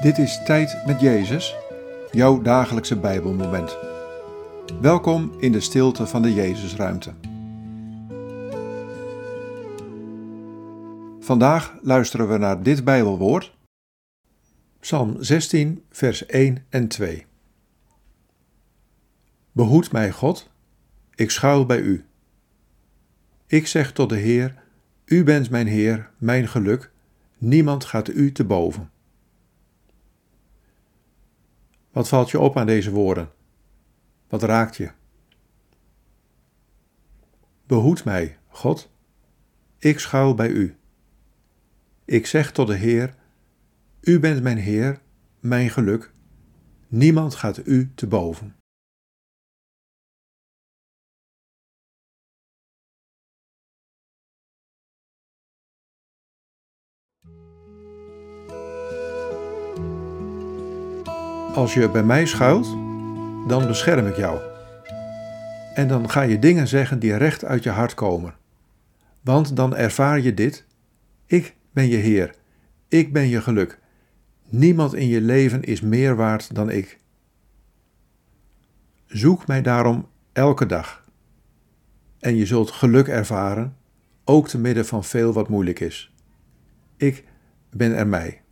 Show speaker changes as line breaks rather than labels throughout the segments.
Dit is Tijd met Jezus, jouw dagelijkse Bijbelmoment. Welkom in de stilte van de Jezusruimte. Vandaag luisteren we naar dit Bijbelwoord, Psalm 16, vers 1 en 2. Behoed mij, God, ik schuil bij U. Ik zeg tot de Heer: U bent mijn Heer, mijn geluk, niemand gaat U te boven. Wat valt je op aan deze woorden? Wat raakt je? Behoed mij, God, ik schuil bij U. Ik zeg tot de Heer: U bent mijn Heer, mijn geluk, niemand gaat U te boven. Als je bij mij schuilt, dan bescherm ik jou. En dan ga je dingen zeggen die recht uit je hart komen. Want dan ervaar je dit: ik ben je Heer, ik ben je geluk. Niemand in je leven is meer waard dan ik. Zoek mij daarom elke dag. En je zult geluk ervaren, ook te midden van veel wat moeilijk is. Ik ben er mij.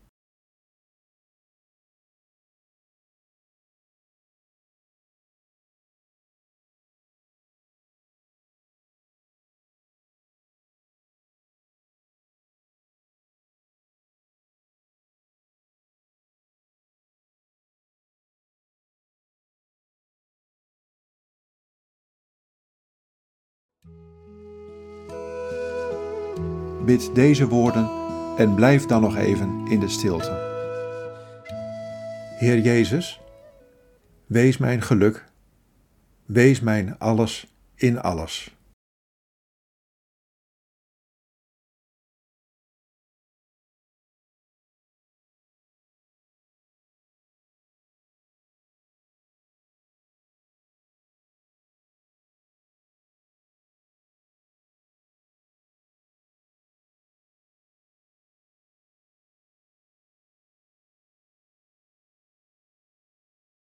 Bid deze woorden en blijf dan nog even in de stilte. Heer Jezus, wees mijn geluk, wees mijn alles in alles.